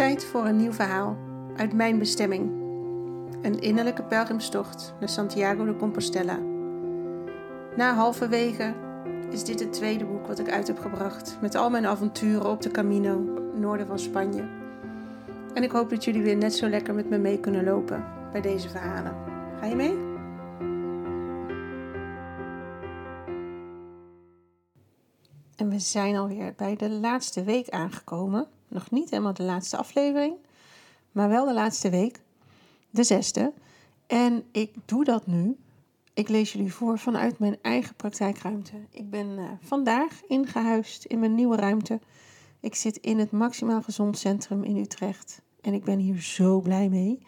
Tijd voor een nieuw verhaal uit mijn bestemming. Een innerlijke pelgrimstocht naar Santiago de Compostela. Na halverwege is dit het tweede boek wat ik uit heb gebracht met al mijn avonturen op de Camino, noorden van Spanje. En ik hoop dat jullie weer net zo lekker met me mee kunnen lopen bij deze verhalen. Ga je mee? En we zijn alweer bij de laatste week aangekomen. Nog niet helemaal de laatste aflevering, maar wel de laatste week, de zesde. En ik doe dat nu. Ik lees jullie voor vanuit mijn eigen praktijkruimte. Ik ben uh, vandaag ingehuisd in mijn nieuwe ruimte. Ik zit in het Maximaal Gezond Centrum in Utrecht. En ik ben hier zo blij mee.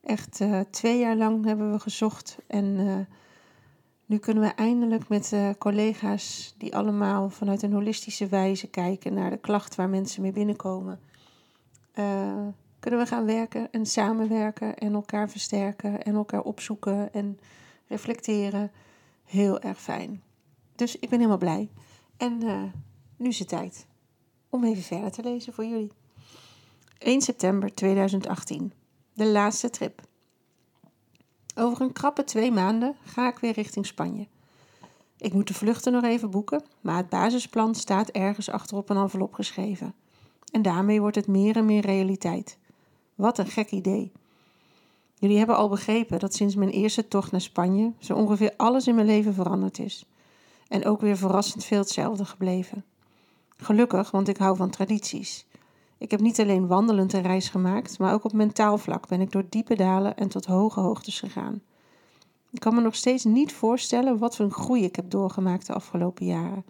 Echt uh, twee jaar lang hebben we gezocht en uh, nu kunnen we eindelijk met uh, collega's die allemaal vanuit een holistische wijze kijken naar de klacht waar mensen mee binnenkomen. Uh, kunnen we gaan werken en samenwerken en elkaar versterken en elkaar opzoeken en reflecteren. Heel erg fijn. Dus ik ben helemaal blij. En uh, nu is het tijd om even verder te lezen voor jullie. 1 september 2018. De laatste trip. Over een krappe twee maanden ga ik weer richting Spanje. Ik moet de vluchten nog even boeken, maar het basisplan staat ergens achterop een envelop geschreven. En daarmee wordt het meer en meer realiteit. Wat een gek idee. Jullie hebben al begrepen dat sinds mijn eerste tocht naar Spanje zo ongeveer alles in mijn leven veranderd is. En ook weer verrassend veel hetzelfde gebleven. Gelukkig, want ik hou van tradities. Ik heb niet alleen wandelend een reis gemaakt, maar ook op mentaal vlak ben ik door diepe dalen en tot hoge hoogtes gegaan. Ik kan me nog steeds niet voorstellen wat voor een groei ik heb doorgemaakt de afgelopen jaren.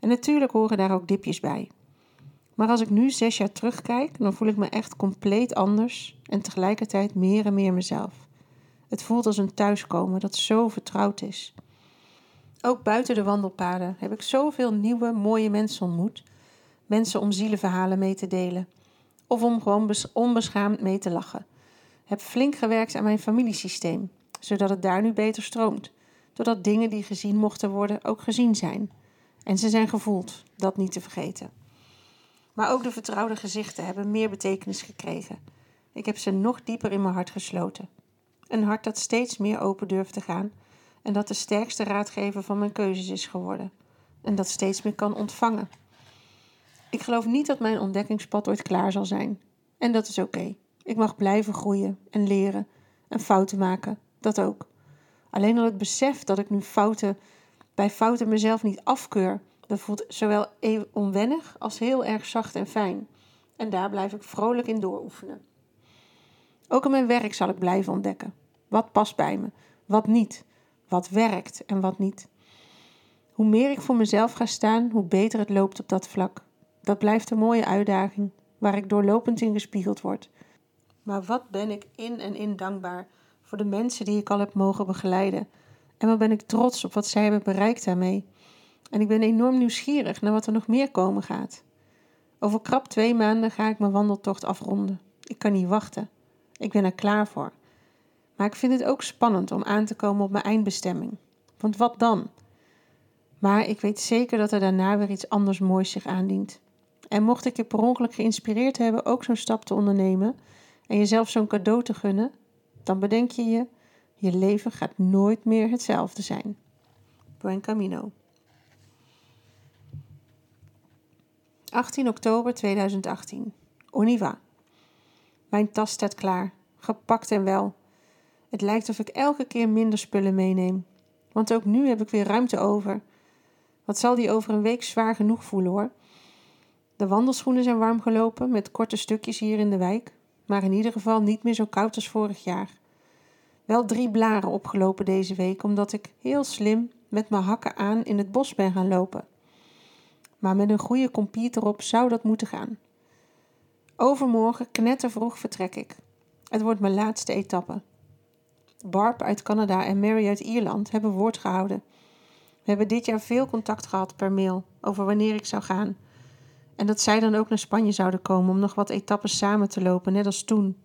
En natuurlijk horen daar ook dipjes bij. Maar als ik nu zes jaar terugkijk, dan voel ik me echt compleet anders en tegelijkertijd meer en meer mezelf. Het voelt als een thuiskomen dat zo vertrouwd is. Ook buiten de wandelpaden heb ik zoveel nieuwe, mooie mensen ontmoet mensen om zielenverhalen mee te delen. Of om gewoon onbeschaamd mee te lachen. Heb flink gewerkt aan mijn familiesysteem, zodat het daar nu beter stroomt. Doordat dingen die gezien mochten worden ook gezien zijn. En ze zijn gevoeld, dat niet te vergeten. Maar ook de vertrouwde gezichten hebben meer betekenis gekregen. Ik heb ze nog dieper in mijn hart gesloten. Een hart dat steeds meer open durft te gaan en dat de sterkste raadgever van mijn keuzes is geworden. En dat steeds meer kan ontvangen ik geloof niet dat mijn ontdekkingspad ooit klaar zal zijn. En dat is oké. Ik mag blijven groeien en leren en fouten maken, dat ook. Alleen al het besef dat ik nu fouten bij fouten mezelf niet afkeur, dat voelt zowel even onwennig als heel erg zacht en fijn. En daar blijf ik vrolijk in dooroefenen. Ook in mijn werk zal ik blijven ontdekken. Wat past bij me, wat niet, wat werkt en wat niet. Hoe meer ik voor mezelf ga staan, hoe beter het loopt op dat vlak. Dat blijft een mooie uitdaging, waar ik doorlopend in gespiegeld word. Maar wat ben ik in en in dankbaar voor de mensen die ik al heb mogen begeleiden. En wat ben ik trots op wat zij hebben bereikt daarmee. En ik ben enorm nieuwsgierig naar wat er nog meer komen gaat. Over krap twee maanden ga ik mijn wandeltocht afronden. Ik kan niet wachten. Ik ben er klaar voor. Maar ik vind het ook spannend om aan te komen op mijn eindbestemming. Want wat dan? Maar ik weet zeker dat er daarna weer iets anders moois zich aandient. En mocht ik je per ongeluk geïnspireerd hebben ook zo'n stap te ondernemen en jezelf zo'n cadeau te gunnen, dan bedenk je je, je leven gaat nooit meer hetzelfde zijn. Buen Camino. 18 oktober 2018. Oniva. Mijn tas staat klaar, gepakt en wel. Het lijkt of ik elke keer minder spullen meeneem. Want ook nu heb ik weer ruimte over. Wat zal die over een week zwaar genoeg voelen hoor. De wandelschoenen zijn warm gelopen met korte stukjes hier in de wijk, maar in ieder geval niet meer zo koud als vorig jaar. Wel drie blaren opgelopen deze week, omdat ik heel slim met mijn hakken aan in het bos ben gaan lopen. Maar met een goede kompiet erop zou dat moeten gaan. Overmorgen knettervroeg vertrek ik. Het wordt mijn laatste etappe. Barb uit Canada en Mary uit Ierland hebben woord gehouden. We hebben dit jaar veel contact gehad per mail over wanneer ik zou gaan en dat zij dan ook naar Spanje zouden komen om nog wat etappes samen te lopen, net als toen.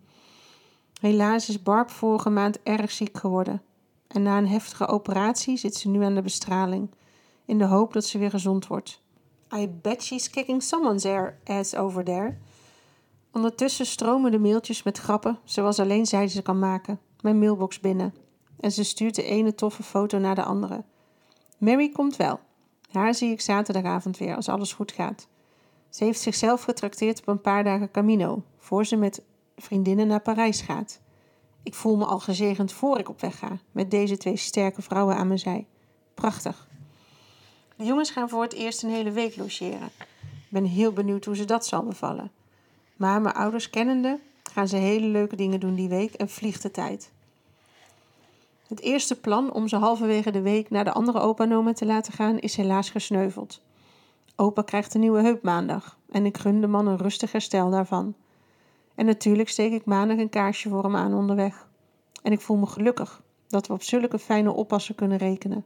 Helaas is Barb vorige maand erg ziek geworden. En na een heftige operatie zit ze nu aan de bestraling, in de hoop dat ze weer gezond wordt. I bet she's kicking someone's ass over there. Ondertussen stromen de mailtjes met grappen, zoals alleen zij ze kan maken, mijn mailbox binnen. En ze stuurt de ene toffe foto naar de andere. Mary komt wel. Haar zie ik zaterdagavond weer, als alles goed gaat. Ze heeft zichzelf getrakteerd op een paar dagen Camino, voor ze met vriendinnen naar Parijs gaat. Ik voel me al gezegend voor ik op weg ga, met deze twee sterke vrouwen aan mijn zij. Prachtig. De jongens gaan voor het eerst een hele week logeren. Ik ben heel benieuwd hoe ze dat zal bevallen. Maar mijn ouders kennende gaan ze hele leuke dingen doen die week en vliegt de tijd. Het eerste plan om ze halverwege de week naar de andere opa te laten gaan is helaas gesneuveld. Opa krijgt een nieuwe heup maandag en ik gun de man een rustig herstel daarvan. En natuurlijk steek ik maandag een kaarsje voor hem aan onderweg. En ik voel me gelukkig dat we op zulke fijne oppassen kunnen rekenen.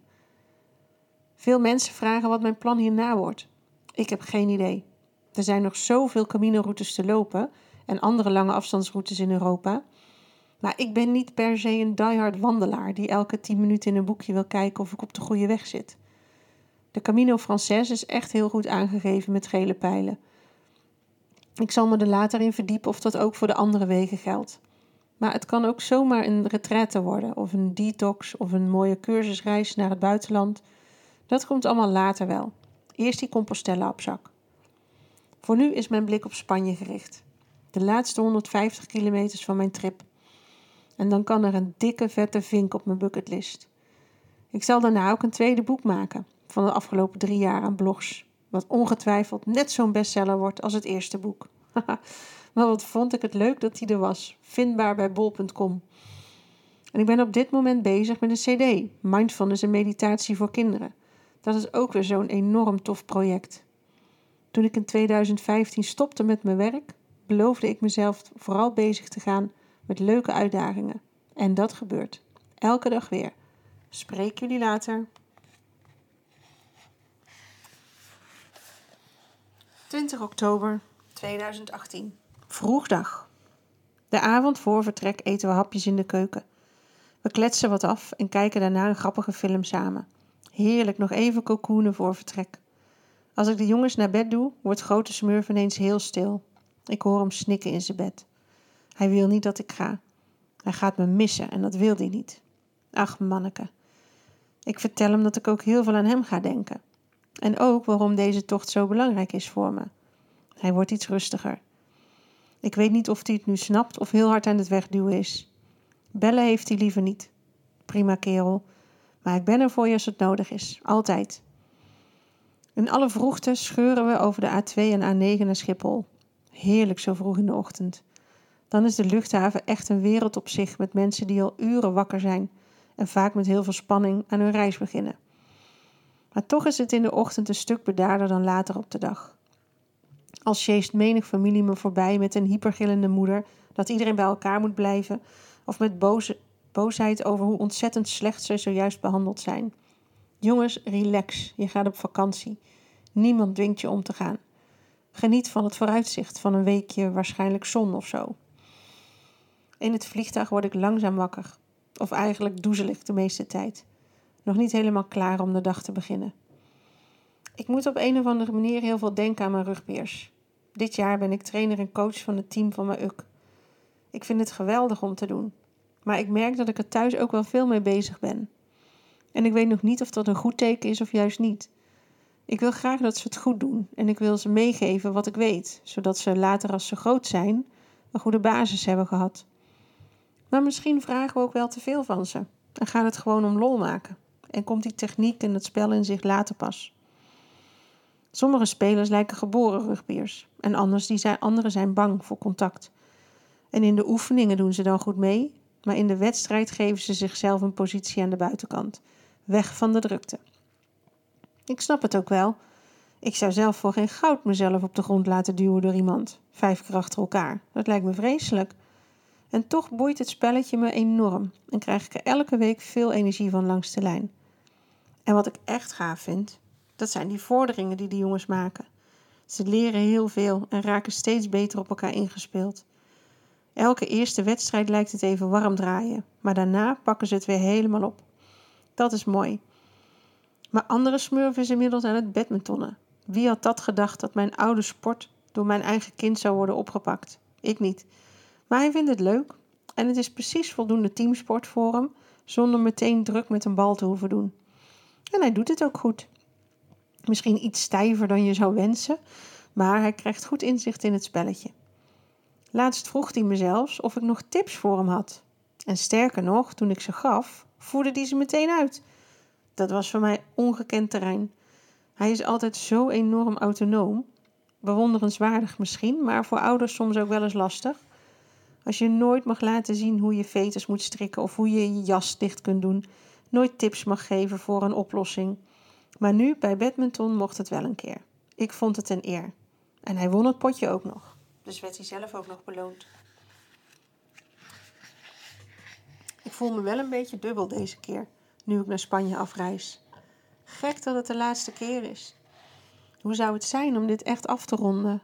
Veel mensen vragen wat mijn plan hierna wordt. Ik heb geen idee. Er zijn nog zoveel Camino-routes te lopen en andere lange afstandsroutes in Europa. Maar ik ben niet per se een diehard wandelaar die elke 10 minuten in een boekje wil kijken of ik op de goede weg zit. De Camino Frances is echt heel goed aangegeven met gele pijlen. Ik zal me er later in verdiepen of dat ook voor de andere wegen geldt. Maar het kan ook zomaar een retraite worden, of een detox, of een mooie cursusreis naar het buitenland. Dat komt allemaal later wel. Eerst die Compostela op zak. Voor nu is mijn blik op Spanje gericht. De laatste 150 kilometers van mijn trip. En dan kan er een dikke vette vink op mijn bucketlist. Ik zal daarna ook een tweede boek maken van de afgelopen drie jaar aan blogs. Wat ongetwijfeld net zo'n bestseller wordt als het eerste boek. maar wat vond ik het leuk dat die er was. Vindbaar bij bol.com. En ik ben op dit moment bezig met een CD, Mindfulness en Meditatie voor Kinderen. Dat is ook weer zo'n enorm tof project. Toen ik in 2015 stopte met mijn werk, beloofde ik mezelf vooral bezig te gaan met leuke uitdagingen. En dat gebeurt. Elke dag weer. Spreek jullie later. 20 oktober 2018. Vroegdag. De avond voor vertrek eten we hapjes in de keuken. We kletsen wat af en kijken daarna een grappige film samen. Heerlijk nog even cocoonen voor vertrek. Als ik de jongens naar bed doe, wordt grote smurf ineens heel stil. Ik hoor hem snikken in zijn bed. Hij wil niet dat ik ga. Hij gaat me missen en dat wil hij niet. Ach, manneke. Ik vertel hem dat ik ook heel veel aan hem ga denken. En ook waarom deze tocht zo belangrijk is voor me. Hij wordt iets rustiger. Ik weet niet of hij het nu snapt of heel hard aan het wegduwen is. Bellen heeft hij liever niet. Prima kerel. Maar ik ben er voor je als het nodig is. Altijd. In alle vroegte scheuren we over de A2 en A9 naar Schiphol. Heerlijk zo vroeg in de ochtend. Dan is de luchthaven echt een wereld op zich met mensen die al uren wakker zijn en vaak met heel veel spanning aan hun reis beginnen. Maar toch is het in de ochtend een stuk bedaarder dan later op de dag. Als sjeest menig familie me voorbij met een hypergillende moeder dat iedereen bij elkaar moet blijven, of met boze, boosheid over hoe ontzettend slecht ze zojuist behandeld zijn. Jongens, relax, je gaat op vakantie. Niemand dwingt je om te gaan. Geniet van het vooruitzicht van een weekje waarschijnlijk zon of zo. In het vliegtuig word ik langzaam wakker, of eigenlijk doezelig de meeste tijd nog niet helemaal klaar om de dag te beginnen. Ik moet op een of andere manier heel veel denken aan mijn rugbeers. Dit jaar ben ik trainer en coach van het team van mijn UK. Ik vind het geweldig om te doen, maar ik merk dat ik er thuis ook wel veel mee bezig ben. En ik weet nog niet of dat een goed teken is of juist niet. Ik wil graag dat ze het goed doen en ik wil ze meegeven wat ik weet, zodat ze later als ze groot zijn een goede basis hebben gehad. Maar misschien vragen we ook wel te veel van ze en gaat het gewoon om lol maken en komt die techniek en het spel in zich later pas. Sommige spelers lijken geboren rugbiers en anders die zijn, anderen zijn bang voor contact. En in de oefeningen doen ze dan goed mee, maar in de wedstrijd geven ze zichzelf een positie aan de buitenkant, weg van de drukte. Ik snap het ook wel. Ik zou zelf voor geen goud mezelf op de grond laten duwen door iemand, vijf keer achter elkaar. Dat lijkt me vreselijk. En toch boeit het spelletje me enorm en krijg ik er elke week veel energie van langs de lijn. En wat ik echt gaaf vind, dat zijn die vorderingen die de jongens maken. Ze leren heel veel en raken steeds beter op elkaar ingespeeld. Elke eerste wedstrijd lijkt het even warm draaien, maar daarna pakken ze het weer helemaal op. Dat is mooi. Maar andere smurfen is inmiddels aan het badmintonnen. Wie had dat gedacht dat mijn oude sport door mijn eigen kind zou worden opgepakt? ik niet. Maar hij vindt het leuk en het is precies voldoende teamsport voor hem, zonder meteen druk met een bal te hoeven doen. En hij doet het ook goed. Misschien iets stijver dan je zou wensen, maar hij krijgt goed inzicht in het spelletje. Laatst vroeg hij me zelfs of ik nog tips voor hem had. En sterker nog, toen ik ze gaf, voerde hij ze meteen uit. Dat was voor mij ongekend terrein. Hij is altijd zo enorm autonoom. Bewonderenswaardig misschien, maar voor ouders soms ook wel eens lastig. Als je nooit mag laten zien hoe je veters moet strikken of hoe je je jas dicht kunt doen, nooit tips mag geven voor een oplossing. Maar nu bij badminton mocht het wel een keer. Ik vond het een eer. En hij won het potje ook nog. Dus werd hij zelf ook nog beloond. Ik voel me wel een beetje dubbel deze keer, nu ik naar Spanje afreis. Gek dat het de laatste keer is. Hoe zou het zijn om dit echt af te ronden?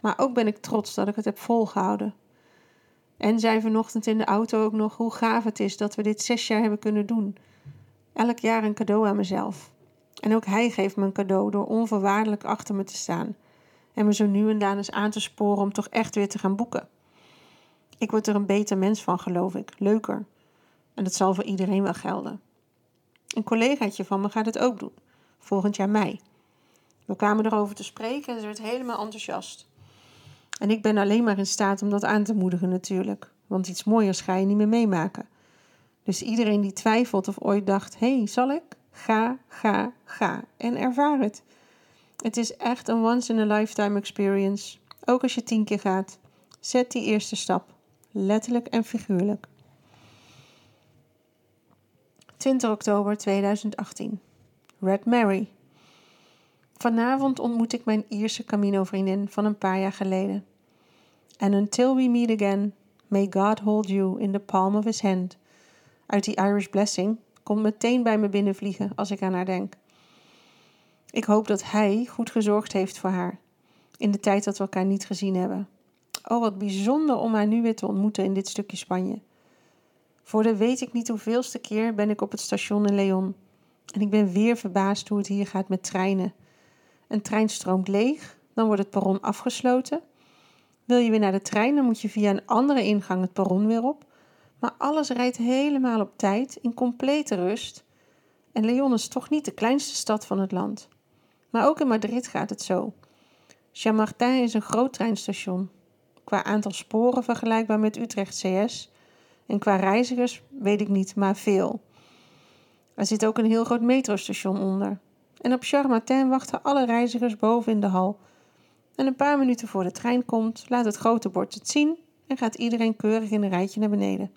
Maar ook ben ik trots dat ik het heb volgehouden. En zei vanochtend in de auto ook nog hoe gaaf het is dat we dit zes jaar hebben kunnen doen. Elk jaar een cadeau aan mezelf. En ook hij geeft me een cadeau door onvoorwaardelijk achter me te staan. En me zo nu en dan eens aan te sporen om toch echt weer te gaan boeken. Ik word er een beter mens van, geloof ik. Leuker. En dat zal voor iedereen wel gelden. Een collegaatje van me gaat het ook doen. Volgend jaar mei. We kwamen erover te spreken en ze werd helemaal enthousiast. En ik ben alleen maar in staat om dat aan te moedigen natuurlijk. Want iets mooiers ga je niet meer meemaken. Dus iedereen die twijfelt of ooit dacht: hé, hey, zal ik? Ga, ga, ga en ervaar het. Het is echt een once in a lifetime experience. Ook als je tien keer gaat. Zet die eerste stap. Letterlijk en figuurlijk. 20 oktober 2018. Red Mary. Vanavond ontmoet ik mijn Ierse Camino-vriendin van een paar jaar geleden. And until we meet again, may God hold you in the palm of his hand. Uit die Irish Blessing komt meteen bij me binnenvliegen als ik aan haar denk. Ik hoop dat hij goed gezorgd heeft voor haar in de tijd dat we elkaar niet gezien hebben. Oh, wat bijzonder om haar nu weer te ontmoeten in dit stukje Spanje. Voor de weet ik niet hoeveelste keer ben ik op het station in Leon. En ik ben weer verbaasd hoe het hier gaat met treinen. Een trein stroomt leeg, dan wordt het perron afgesloten. Wil je weer naar de trein, dan moet je via een andere ingang het perron weer op. Maar alles rijdt helemaal op tijd, in complete rust. En Leon is toch niet de kleinste stad van het land. Maar ook in Madrid gaat het zo. Chamartin is een groot treinstation. Qua aantal sporen vergelijkbaar met Utrecht CS. En qua reizigers weet ik niet, maar veel. Er zit ook een heel groot metrostation onder. En op Charmartin wachten alle reizigers boven in de hal. En een paar minuten voor de trein komt, laat het grote bord het zien en gaat iedereen keurig in een rijtje naar beneden.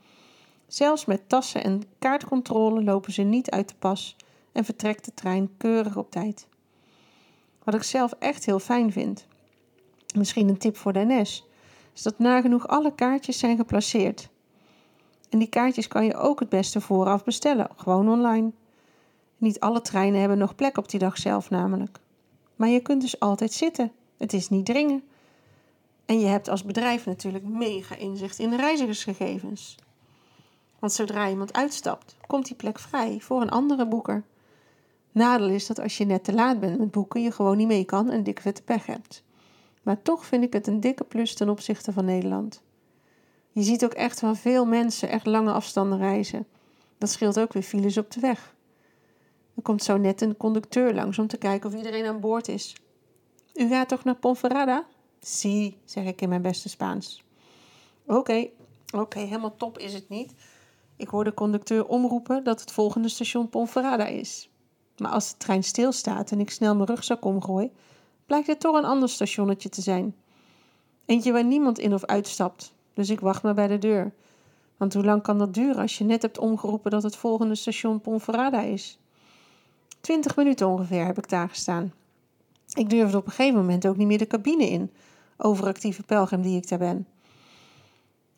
Zelfs met tassen en kaartcontrole lopen ze niet uit de pas en vertrekt de trein keurig op tijd. Wat ik zelf echt heel fijn vind, misschien een tip voor de is dat nagenoeg alle kaartjes zijn geplaceerd. En die kaartjes kan je ook het beste vooraf bestellen, gewoon online. Niet alle treinen hebben nog plek op die dag zelf namelijk. Maar je kunt dus altijd zitten. Het is niet dringen. En je hebt als bedrijf natuurlijk mega inzicht in de reizigersgegevens. Want zodra iemand uitstapt, komt die plek vrij voor een andere boeker. Nadeel is dat als je net te laat bent met boeken, je gewoon niet mee kan en dikke vette pech hebt. Maar toch vind ik het een dikke plus ten opzichte van Nederland. Je ziet ook echt van veel mensen echt lange afstanden reizen. Dat scheelt ook weer files op de weg. Er komt zo net een conducteur langs om te kijken of iedereen aan boord is. U gaat toch naar Ponferrada? Si, zeg ik in mijn beste Spaans. Oké, oké, helemaal top is het niet. Ik hoor de conducteur omroepen dat het volgende station Ponferrada is. Maar als de trein stilstaat en ik snel mijn rugzak omgooi, blijkt het toch een ander stationnetje te zijn. Eentje waar niemand in of uitstapt, dus ik wacht maar bij de deur. Want hoe lang kan dat duren als je net hebt omgeroepen dat het volgende station Ponferrada is? Twintig minuten ongeveer heb ik daar gestaan. Ik durfde op een gegeven moment ook niet meer de cabine in, overactieve pelgrim die ik daar ben.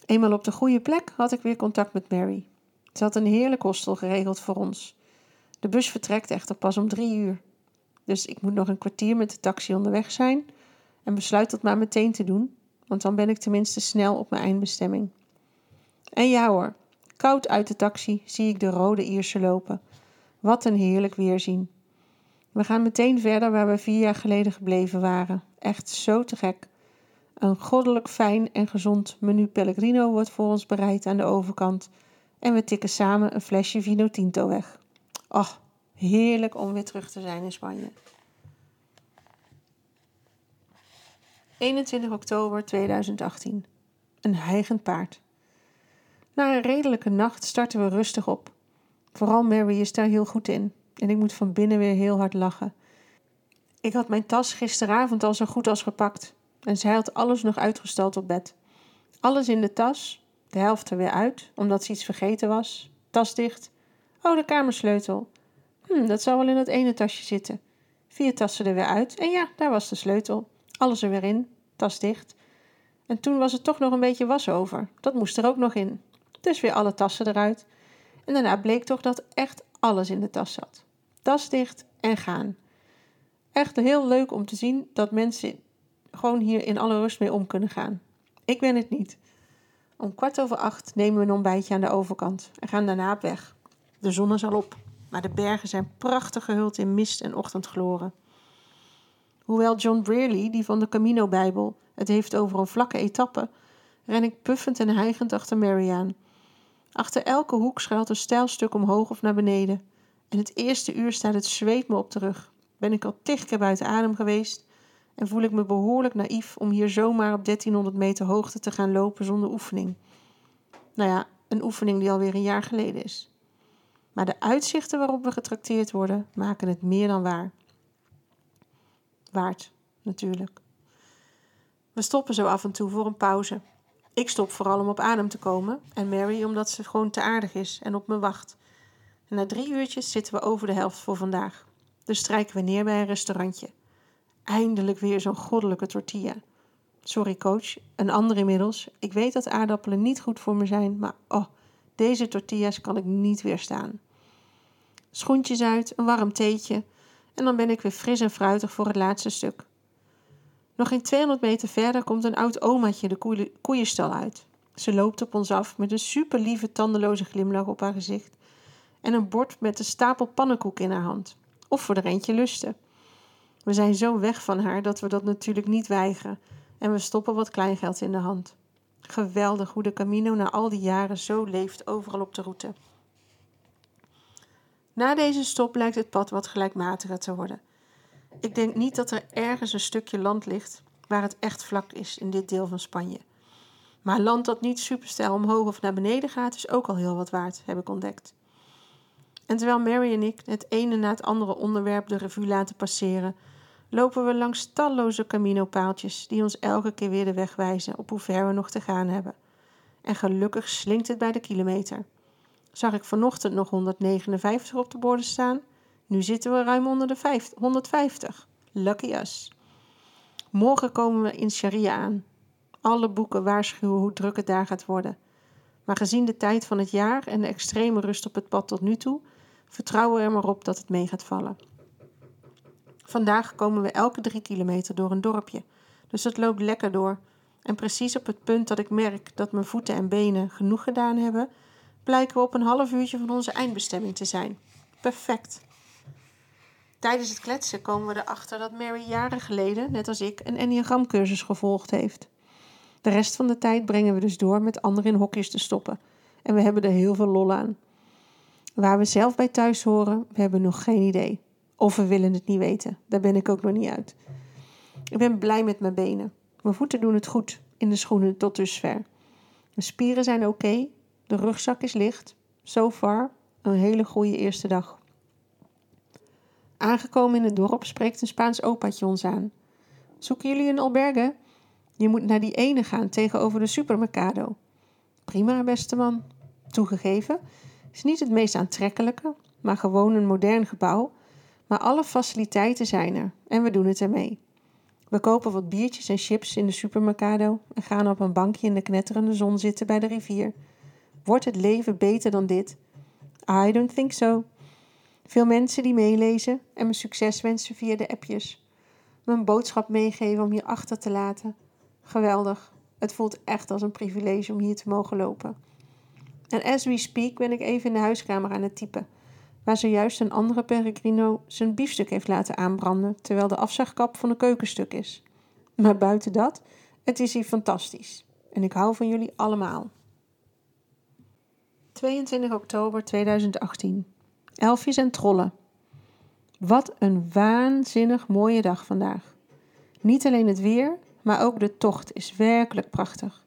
Eenmaal op de goede plek had ik weer contact met Mary. Ze had een heerlijk hostel geregeld voor ons. De bus vertrekt echter pas om drie uur. Dus ik moet nog een kwartier met de taxi onderweg zijn en besluit dat maar meteen te doen, want dan ben ik tenminste snel op mijn eindbestemming. En ja hoor, koud uit de taxi zie ik de rode Ierse lopen. Wat een heerlijk weerzien. We gaan meteen verder waar we vier jaar geleden gebleven waren. Echt zo te gek. Een goddelijk fijn en gezond menu Pellegrino wordt voor ons bereid aan de overkant. En we tikken samen een flesje Vino Tinto weg. Och, heerlijk om weer terug te zijn in Spanje. 21 oktober 2018. Een hijgend paard. Na een redelijke nacht starten we rustig op. Vooral Mary is daar heel goed in. En ik moet van binnen weer heel hard lachen. Ik had mijn tas gisteravond al zo goed als gepakt. En zij had alles nog uitgestald op bed. Alles in de tas, de helft er weer uit, omdat ze iets vergeten was. Tas dicht. Oh, de kamersleutel. Hm, dat zou wel in dat ene tasje zitten. Vier tassen er weer uit. En ja, daar was de sleutel. Alles er weer in. Tas dicht. En toen was er toch nog een beetje was over. Dat moest er ook nog in. Dus weer alle tassen eruit. En daarna bleek toch dat echt alles in de tas zat. Tas dicht en gaan. Echt heel leuk om te zien dat mensen gewoon hier in alle rust mee om kunnen gaan. Ik ben het niet. Om kwart over acht nemen we een ontbijtje aan de overkant en gaan daarna op weg. De zon is al op, maar de bergen zijn prachtig gehuld in mist en ochtendgloren. Hoewel John Brearley, die van de Camino-bijbel, het heeft over een vlakke etappe, ren ik puffend en hijgend achter Mary aan. Achter elke hoek schuilt een steil stuk omhoog of naar beneden. En het eerste uur staat het zweet me op de rug. Ben ik al tig keer buiten adem geweest en voel ik me behoorlijk naïef om hier zomaar op 1300 meter hoogte te gaan lopen zonder oefening. Nou ja, een oefening die alweer een jaar geleden is. Maar de uitzichten waarop we getrakteerd worden maken het meer dan waar. Waard, natuurlijk. We stoppen zo af en toe voor een pauze. Ik stop vooral om op adem te komen en Mary omdat ze gewoon te aardig is en op me wacht. Na drie uurtjes zitten we over de helft voor vandaag. Dus strijken we neer bij een restaurantje. Eindelijk weer zo'n goddelijke tortilla. Sorry coach, een ander inmiddels. Ik weet dat aardappelen niet goed voor me zijn, maar oh, deze tortillas kan ik niet weerstaan. Schoentjes uit, een warm theetje en dan ben ik weer fris en fruitig voor het laatste stuk. Nog geen 200 meter verder komt een oud omaatje de koeienstal uit. Ze loopt op ons af met een super lieve tandeloze glimlach op haar gezicht en een bord met een stapel pannenkoek in haar hand. Of voor de eentje lusten. We zijn zo weg van haar dat we dat natuurlijk niet weigeren en we stoppen wat kleingeld in de hand. Geweldig hoe de Camino na al die jaren zo leeft overal op de route. Na deze stop lijkt het pad wat gelijkmatiger te worden. Ik denk niet dat er ergens een stukje land ligt waar het echt vlak is in dit deel van Spanje. Maar land dat niet superstijl omhoog of naar beneden gaat, is ook al heel wat waard, heb ik ontdekt. En terwijl Mary en ik het ene na het andere onderwerp de revue laten passeren, lopen we langs talloze Camino-paaltjes die ons elke keer weer de weg wijzen op hoe ver we nog te gaan hebben. En gelukkig slinkt het bij de kilometer. Zag ik vanochtend nog 159 op de borden staan? Nu zitten we ruim onder de 50, 150. Lucky us. Morgen komen we in Sharia aan. Alle boeken waarschuwen hoe druk het daar gaat worden. Maar gezien de tijd van het jaar en de extreme rust op het pad tot nu toe, vertrouwen we er maar op dat het mee gaat vallen. Vandaag komen we elke drie kilometer door een dorpje, dus het loopt lekker door. En precies op het punt dat ik merk dat mijn voeten en benen genoeg gedaan hebben, blijken we op een half uurtje van onze eindbestemming te zijn. Perfect. Tijdens het kletsen komen we erachter dat Mary jaren geleden, net als ik, een enneagramcursus gevolgd heeft. De rest van de tijd brengen we dus door met anderen in hokjes te stoppen. En we hebben er heel veel lol aan. Waar we zelf bij thuis horen, we hebben nog geen idee. Of we willen het niet weten. Daar ben ik ook nog niet uit. Ik ben blij met mijn benen. Mijn voeten doen het goed in de schoenen tot dusver. Mijn spieren zijn oké. De rugzak is licht. So far, een hele goede eerste dag. Aangekomen in het dorp spreekt een Spaans opaatje ons aan. Zoeken jullie een alberge? Je moet naar die ene gaan tegenover de supermercado. Prima, beste man. Toegegeven, is niet het meest aantrekkelijke, maar gewoon een modern gebouw. Maar alle faciliteiten zijn er en we doen het ermee. We kopen wat biertjes en chips in de supermercado en gaan op een bankje in de knetterende zon zitten bij de rivier. Wordt het leven beter dan dit? I don't think so. Veel mensen die meelezen en me succes wensen via de appjes. Een boodschap meegeven om hier achter te laten. Geweldig. Het voelt echt als een privilege om hier te mogen lopen. En as we speak ben ik even in de huiskamer aan het typen, waar zojuist een andere Peregrino zijn biefstuk heeft laten aanbranden, terwijl de afzagkap van de keukenstuk is. Maar buiten dat, Het is hier fantastisch en ik hou van jullie allemaal. 22 oktober 2018. Elfjes en trollen. Wat een waanzinnig mooie dag vandaag. Niet alleen het weer, maar ook de tocht is werkelijk prachtig.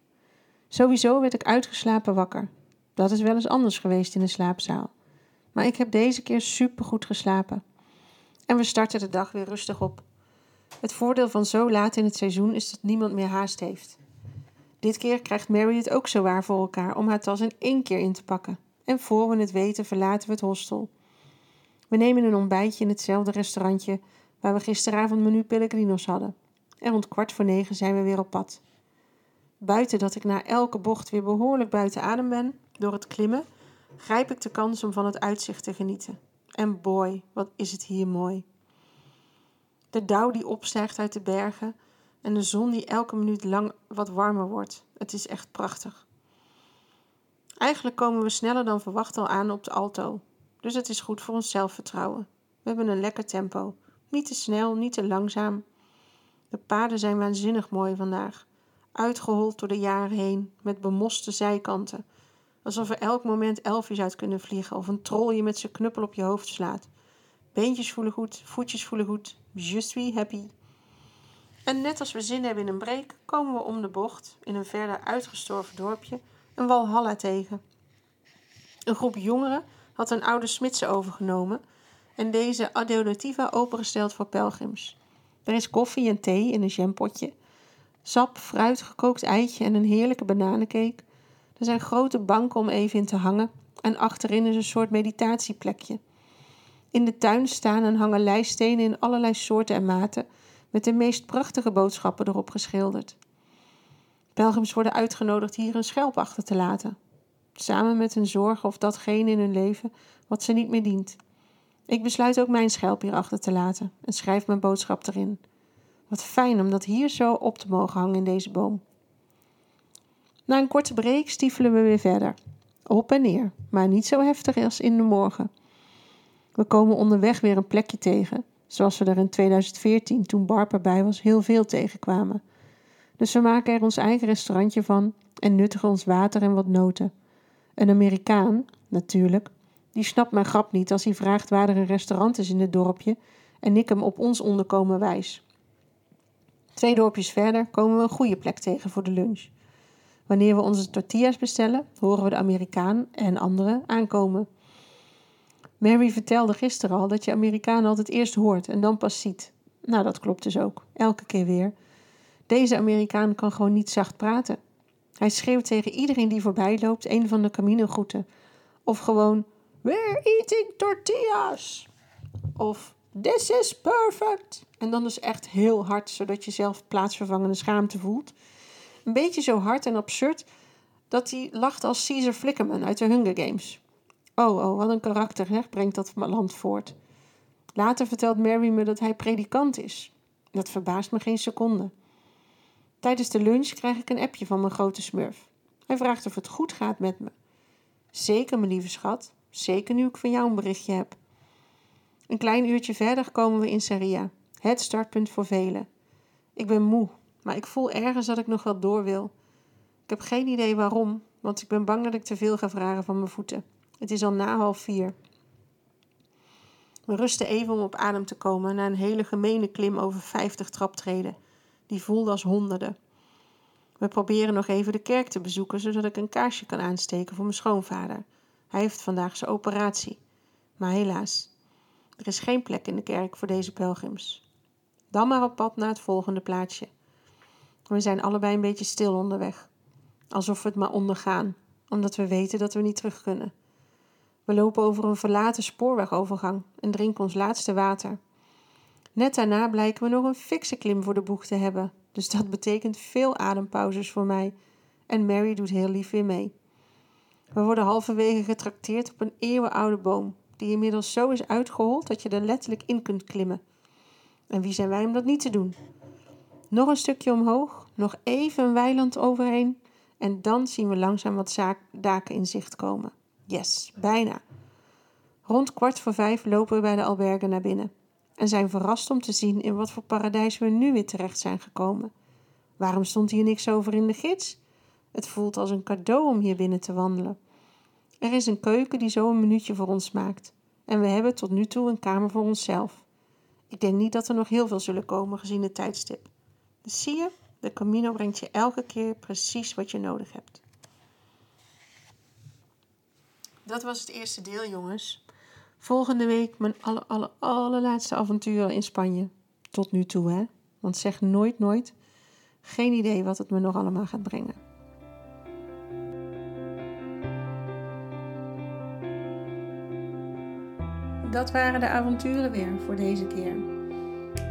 Sowieso werd ik uitgeslapen wakker. Dat is wel eens anders geweest in de slaapzaal. Maar ik heb deze keer supergoed geslapen. En we starten de dag weer rustig op. Het voordeel van zo laat in het seizoen is dat niemand meer haast heeft. Dit keer krijgt Mary het ook zo waar voor elkaar om haar tas in één keer in te pakken. En voor we het weten verlaten we het hostel. We nemen een ontbijtje in hetzelfde restaurantje waar we gisteravond menu Pellegrinos hadden. En rond kwart voor negen zijn we weer op pad. Buiten dat ik na elke bocht weer behoorlijk buiten adem ben door het klimmen, grijp ik de kans om van het uitzicht te genieten. En boy, wat is het hier mooi. De dauw die opstijgt uit de bergen en de zon die elke minuut lang wat warmer wordt. Het is echt prachtig. Eigenlijk komen we sneller dan verwacht al aan op de Alto, dus het is goed voor ons zelfvertrouwen. We hebben een lekker tempo. Niet te snel, niet te langzaam. De paden zijn waanzinnig mooi vandaag. Uitgehold door de jaren heen, met bemoste zijkanten. Alsof er elk moment elfjes uit kunnen vliegen of een trol je met zijn knuppel op je hoofd slaat. Beentjes voelen goed, voetjes voelen goed. Just suis happy. En net als we zin hebben in een break, komen we om de bocht, in een verder uitgestorven dorpje, een walhalla tegen. Een groep jongeren had een oude smidse overgenomen en deze adeodativa opengesteld voor pelgrims. Er is koffie en thee in een jampotje, sap, fruit, gekookt eitje en een heerlijke bananencake. Er zijn grote banken om even in te hangen en achterin is een soort meditatieplekje. In de tuin staan en hangen lijststenen in allerlei soorten en maten met de meest prachtige boodschappen erop geschilderd. Pelgrims worden uitgenodigd hier een schelp achter te laten, samen met hun zorgen of datgene in hun leven wat ze niet meer dient. Ik besluit ook mijn schelp hier achter te laten en schrijf mijn boodschap erin. Wat fijn om dat hier zo op te mogen hangen in deze boom. Na een korte break stiefelen we weer verder. Op en neer, maar niet zo heftig als in de morgen. We komen onderweg weer een plekje tegen, zoals we er in 2014, toen Barb erbij was, heel veel tegenkwamen. Dus we maken er ons eigen restaurantje van en nuttigen ons water en wat noten. Een Amerikaan, natuurlijk, die snapt mijn grap niet als hij vraagt waar er een restaurant is in het dorpje en ik hem op ons onderkomen wijs. Twee dorpjes verder komen we een goede plek tegen voor de lunch. Wanneer we onze tortillas bestellen, horen we de Amerikaan en anderen aankomen. Mary vertelde gisteren al dat je Amerikaan altijd eerst hoort en dan pas ziet. Nou, dat klopt dus ook. Elke keer weer. Deze Amerikaan kan gewoon niet zacht praten. Hij schreeuwt tegen iedereen die voorbij loopt een van de Camino-groeten. Of gewoon, we're eating tortillas. Of, this is perfect. En dan dus echt heel hard, zodat je zelf plaatsvervangende schaamte voelt. Een beetje zo hard en absurd dat hij lacht als Caesar Flickerman uit de Hunger Games. Oh, oh, wat een karakter, hè, brengt dat land voort. Later vertelt Mary me dat hij predikant is. Dat verbaast me geen seconde. Tijdens de lunch krijg ik een appje van mijn grote smurf. Hij vraagt of het goed gaat met me. Zeker, mijn lieve schat. Zeker nu ik van jou een berichtje heb. Een klein uurtje verder komen we in Saria, het startpunt voor velen. Ik ben moe, maar ik voel ergens dat ik nog wel door wil. Ik heb geen idee waarom, want ik ben bang dat ik te veel ga vragen van mijn voeten. Het is al na half vier. We rusten even om op adem te komen na een hele gemene klim over 50 traptreden. Die voelde als honderden. We proberen nog even de kerk te bezoeken, zodat ik een kaarsje kan aansteken voor mijn schoonvader. Hij heeft vandaag zijn operatie. Maar helaas, er is geen plek in de kerk voor deze pelgrims. Dan maar op pad naar het volgende plaatsje. We zijn allebei een beetje stil onderweg. Alsof we het maar ondergaan, omdat we weten dat we niet terug kunnen. We lopen over een verlaten spoorwegovergang en drinken ons laatste water. Net daarna blijken we nog een fikse klim voor de boeg te hebben, dus dat betekent veel adempauzes voor mij. En Mary doet heel lief weer mee. We worden halverwege getrakteerd op een eeuwenoude boom, die inmiddels zo is uitgehold dat je er letterlijk in kunt klimmen. En wie zijn wij om dat niet te doen? Nog een stukje omhoog, nog even een weiland overheen en dan zien we langzaam wat daken in zicht komen. Yes, bijna. Rond kwart voor vijf lopen we bij de albergen naar binnen en zijn verrast om te zien in wat voor paradijs we nu weer terecht zijn gekomen. Waarom stond hier niks over in de gids? Het voelt als een cadeau om hier binnen te wandelen. Er is een keuken die zo een minuutje voor ons maakt. En we hebben tot nu toe een kamer voor onszelf. Ik denk niet dat er nog heel veel zullen komen gezien het tijdstip. Dus zie je, de Camino brengt je elke keer precies wat je nodig hebt. Dat was het eerste deel, jongens. Volgende week mijn aller, aller, allerlaatste avonturen in Spanje. Tot nu toe, hè? Want zeg nooit, nooit. Geen idee wat het me nog allemaal gaat brengen. Dat waren de avonturen weer voor deze keer.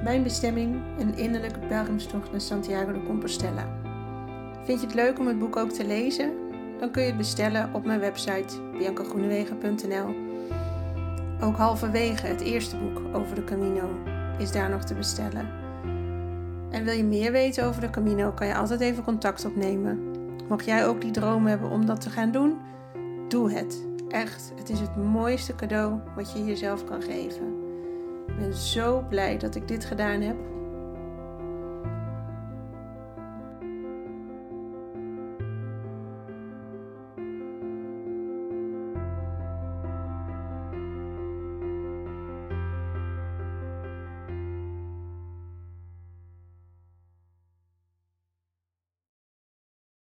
Mijn bestemming, een innerlijke pelgrimstocht naar Santiago de Compostela. Vind je het leuk om het boek ook te lezen? Dan kun je het bestellen op mijn website biancagroenewegen.nl. Ook halverwege het eerste boek over de Camino is daar nog te bestellen. En wil je meer weten over de Camino, kan je altijd even contact opnemen. Mocht jij ook die droom hebben om dat te gaan doen, doe het. Echt, het is het mooiste cadeau wat je jezelf kan geven. Ik ben zo blij dat ik dit gedaan heb